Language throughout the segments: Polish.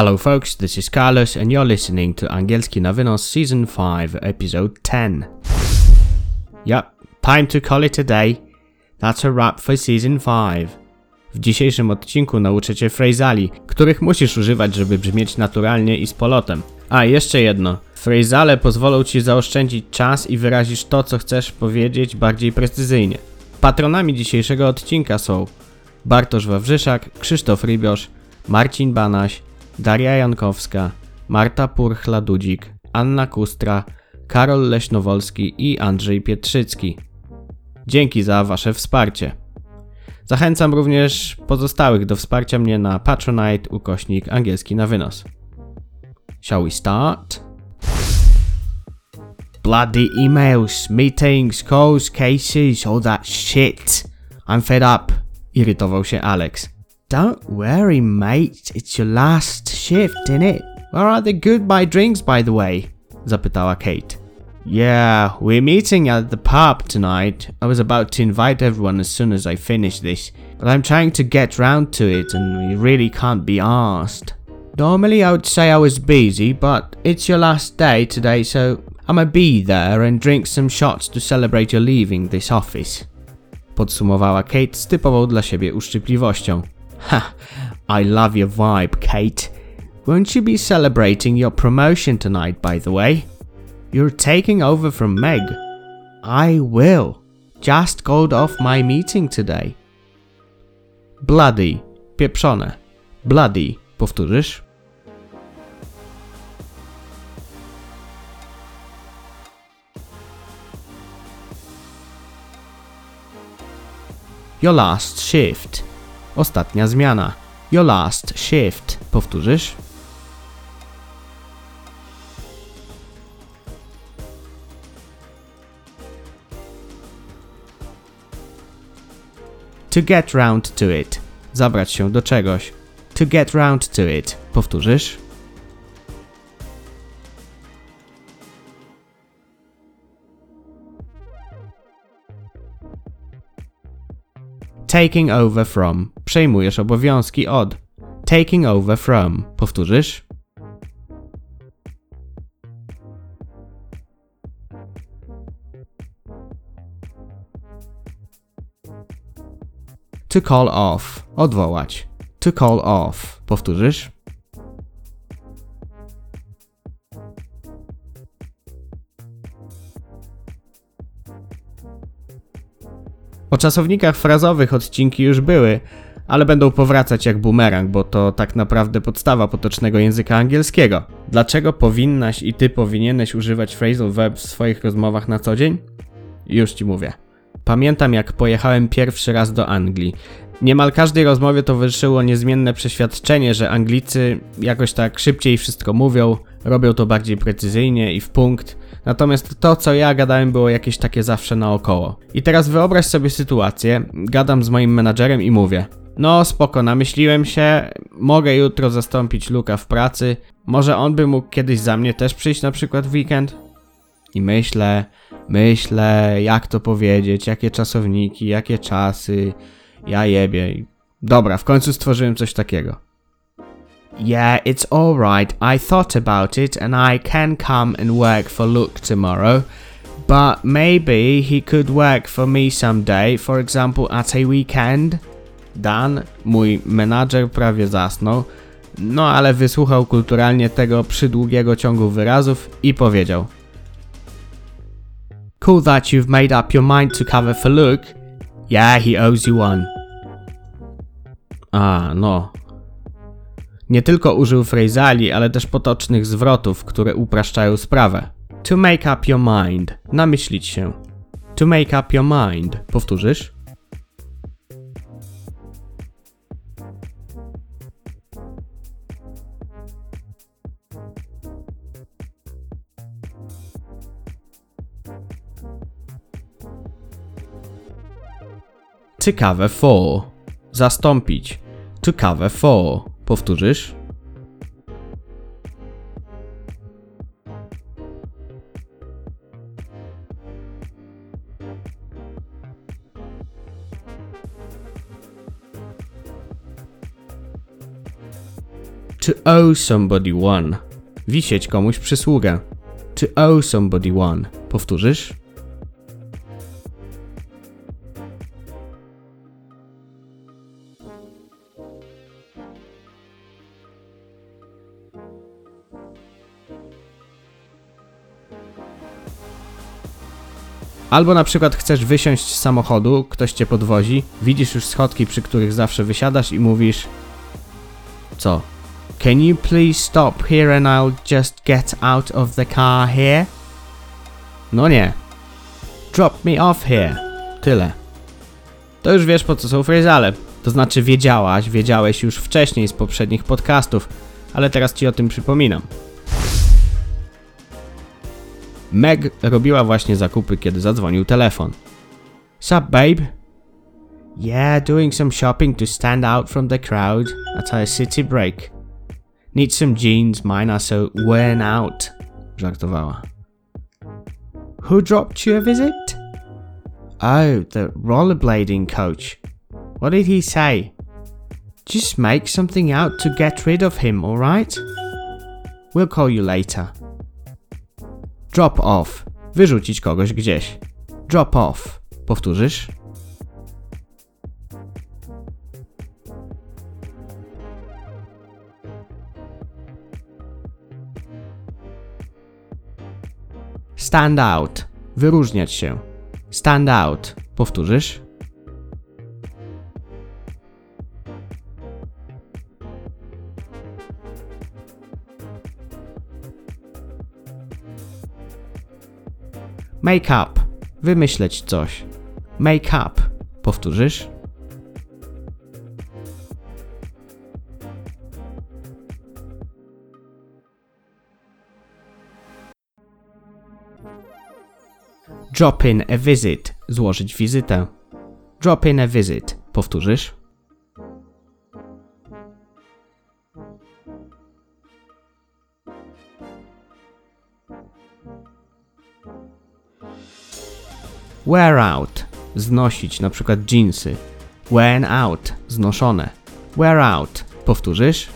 Hello, folks, this is Carlos, and you're listening to Angielski na Wynos Season 5, Episode 10. Yep, time to call it a day. That's a wrap for Season 5. W dzisiejszym odcinku nauczę Cię frazali, których musisz używać, żeby brzmieć naturalnie i z polotem. A, jeszcze jedno. Frazale pozwolą Ci zaoszczędzić czas i wyrazisz to, co chcesz powiedzieć bardziej precyzyjnie. Patronami dzisiejszego odcinka są Bartosz Wawrzyszak, Krzysztof Rybiosz, Marcin Banaś, Daria Jankowska, Marta Purchla-Dudzik, Anna Kustra, Karol Leśnowolski i Andrzej Pietrzycki. Dzięki za Wasze wsparcie. Zachęcam również pozostałych do wsparcia mnie na Patronite ukośnik angielski na wynos. Shall we start? Bloody emails, meetings, calls, cases, all that shit. I'm fed up. Irytował się Alex. Don't worry, mate. It's your last shift, innit? Where are the goodbye drinks, by the way? Zapytała Kate. Yeah, we're meeting at the pub tonight. I was about to invite everyone as soon as I finish this, but I'm trying to get round to it and we really can't be asked. Normally I would say I was busy, but it's your last day today, so I'ma be there and drink some shots to celebrate your leaving this office. Podsumowała Kate z typową dla siebie uszczypliwością. Ha, I love your vibe, Kate. Won't you be celebrating your promotion tonight, by the way? You're taking over from Meg. I will. Just called off my meeting today. Bloody. Pieprzone. Bloody. Powtórzysz? Your last shift. Ostatnia zmiana. Your last shift. Powtórzysz? To get round to it. Zabrać się do czegoś. To get round to it. Powtórzysz? Taking over from. Przejmujesz obowiązki od. Taking over from. Powtórzysz? To call off. Odwołać. To call off. Powtórzysz? O czasownikach frazowych odcinki już były, ale będą powracać jak bumerang, bo to tak naprawdę podstawa potocznego języka angielskiego. Dlaczego powinnaś i ty powinieneś używać phrasal verb w swoich rozmowach na co dzień? Już ci mówię. Pamiętam jak pojechałem pierwszy raz do Anglii. Niemal każdej rozmowie towarzyszyło niezmienne przeświadczenie, że Anglicy jakoś tak szybciej wszystko mówią, robią to bardziej precyzyjnie i w punkt. Natomiast to, co ja gadałem, było jakieś takie zawsze naokoło. I teraz wyobraź sobie sytuację, gadam z moim menadżerem i mówię: No, spoko, namyśliłem się, mogę jutro zastąpić Luka w pracy, może on by mógł kiedyś za mnie też przyjść na przykład w weekend? I myślę, myślę, jak to powiedzieć, jakie czasowniki, jakie czasy, ja jebie. Dobra, w końcu stworzyłem coś takiego. Yeah, it's alright. I thought about it and I can come and work for Luke tomorrow. But maybe he could work for me someday, for example at a weekend. Dan, mój menadżer, prawie zasnął, no ale wysłuchał kulturalnie tego przydługiego ciągu wyrazów i powiedział: Cool that you've made up your mind to cover for Luke. Yeah, he owes you one. A, no. Nie tylko użył frazali, ale też potocznych zwrotów, które upraszczają sprawę. To make up your mind. Namyślić się. To make up your mind. Powtórzysz? To cover for. Zastąpić. To cover for. Powtórzysz? To owe somebody one. Wisieć komuś przysługę. To owe somebody one. Powtórzysz? Albo na przykład chcesz wysiąść z samochodu, ktoś cię podwozi, widzisz już schodki, przy których zawsze wysiadasz i mówisz Co? Can you please stop here and I'll just get out of the car here? No nie. Drop me off here. Tyle. To już wiesz po co są frazale. To znaczy wiedziałaś, wiedziałeś już wcześniej z poprzednich podcastów, ale teraz ci o tym przypominam. Meg robiła właśnie zakupy, kiedy zadzwonił telefon. Sup, babe? Yeah, doing some shopping to stand out from the crowd at our city break. Need some jeans, mine are so worn out, żartowała. Who dropped you a visit? Oh, the rollerblading coach. What did he say? Just make something out to get rid of him, alright? We'll call you later. Drop off. Wyrzucić kogoś gdzieś. Drop off. Powtórzysz? Stand out. Wyróżniać się. Stand out. Powtórzysz? Make up. Wymyśleć coś. Make up. Powtórzysz? Drop in a visit. Złożyć wizytę. Drop in a visit. Powtórzysz? Wear out. Znosić, na przykład jeansy. Worn out. Znoszone. Wear out. Powtórzysz?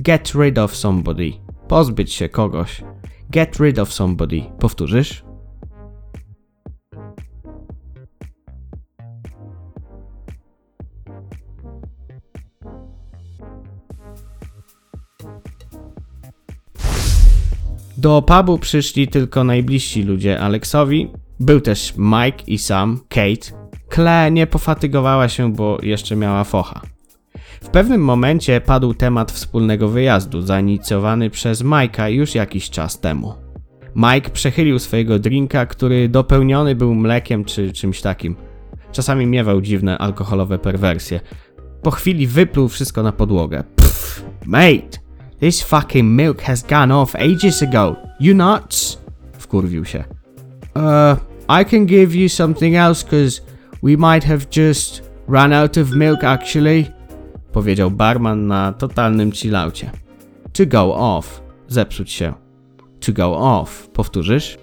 Get rid of somebody. Pozbyć się kogoś. Get rid of somebody. Powtórzysz? Do pubu przyszli tylko najbliżsi ludzie Aleksowi. Był też Mike i Sam, Kate. Claire nie pofatygowała się, bo jeszcze miała focha. W pewnym momencie padł temat wspólnego wyjazdu, zainicjowany przez Mike'a już jakiś czas temu. Mike przechylił swojego drinka, który dopełniony był mlekiem czy czymś takim. Czasami miewał dziwne alkoholowe perwersje. Po chwili wypluł wszystko na podłogę. Pff, mate! This fucking milk has gone off ages ago. You nuts? Wkurwił się. Uh, I can give you something else cause we might have just run out of milk actually. Powiedział barman na totalnym chillaucie. To go off. Zepsuć się. To go off. Powtórzysz?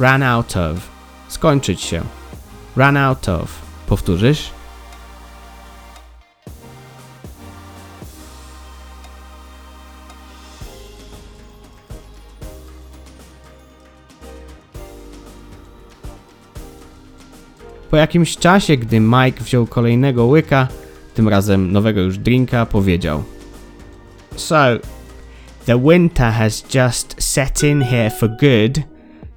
Run out of. Skończyć się. Run out of. Powtórzysz? Po jakimś czasie, gdy Mike wziął kolejnego łyka, tym razem nowego już drinka, powiedział: So, the winter has just set in here for good.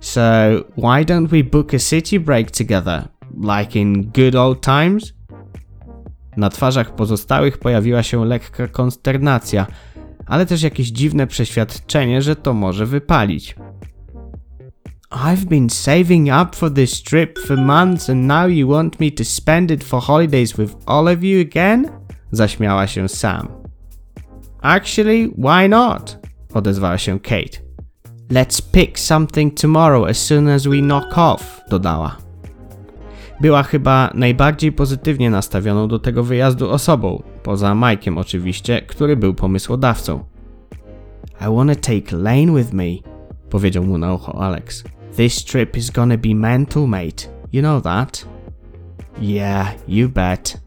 So, why don't we book a city break together? Like in good old times? Na twarzach pozostałych pojawiła się lekka konsternacja, ale też jakieś dziwne przeświadczenie, że to może wypalić. I've been saving up for this trip for months and now you want me to spend it for holidays with all of you again? Zaśmiała się Sam. Actually, why not? Odezwała się Kate. Let's pick something tomorrow as soon as we knock off, dodała. była chyba najbardziej pozytywnie nastawioną do tego wyjazdu osobą, poza Mike'iem oczywiście, który był pomysłodawcą. I wanna take Lane with me, powiedział mu na ucho Alex. This trip is gonna be mental, mate. You know that? Yeah, you bet.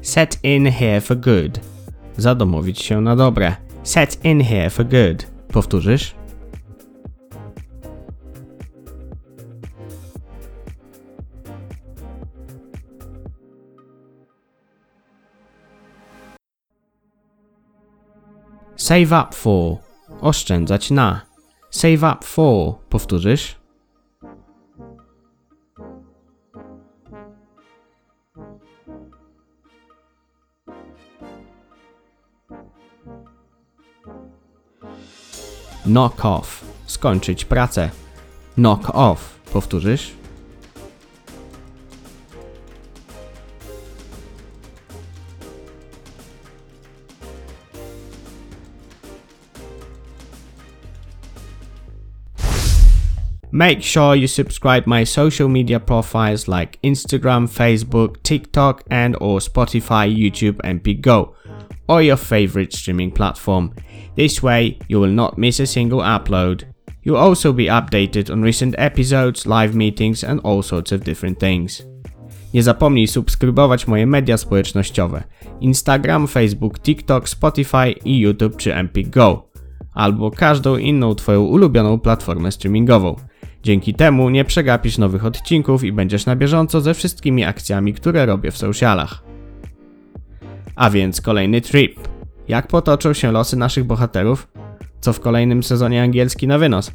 Set in here for good. Zadomowić się na dobre. Set in here for good. Powtórzysz? Save up for. Oszczędzać na. Save up for. Powtórzysz? Knock off. Skończyć pracę. Knock off. Powtórzysz? Make sure you subscribe my social media profiles like Instagram, Facebook, TikTok and or Spotify, YouTube and BigGo or your favorite streaming platform. This way you will not miss a single upload. You'll also be updated on recent episodes, live meetings and all sorts of different things. Nie zapomnij subskrybować moje media społecznościowe: Instagram, Facebook, TikTok, Spotify i YouTube czy Empik Go, albo każdą inną Twoją ulubioną platformę streamingową. Dzięki temu nie przegapisz nowych odcinków i będziesz na bieżąco ze wszystkimi akcjami, które robię w socialach. A więc kolejny trip. Jak potoczą się losy naszych bohaterów? Co w kolejnym sezonie angielski na wynos?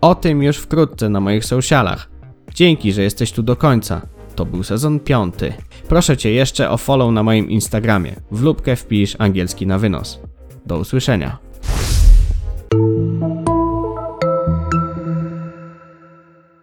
O tym już wkrótce na moich socialach. Dzięki, że jesteś tu do końca. To był sezon piąty. Proszę Cię jeszcze o follow na moim Instagramie. W lubkę wpisz angielski na wynos. Do usłyszenia.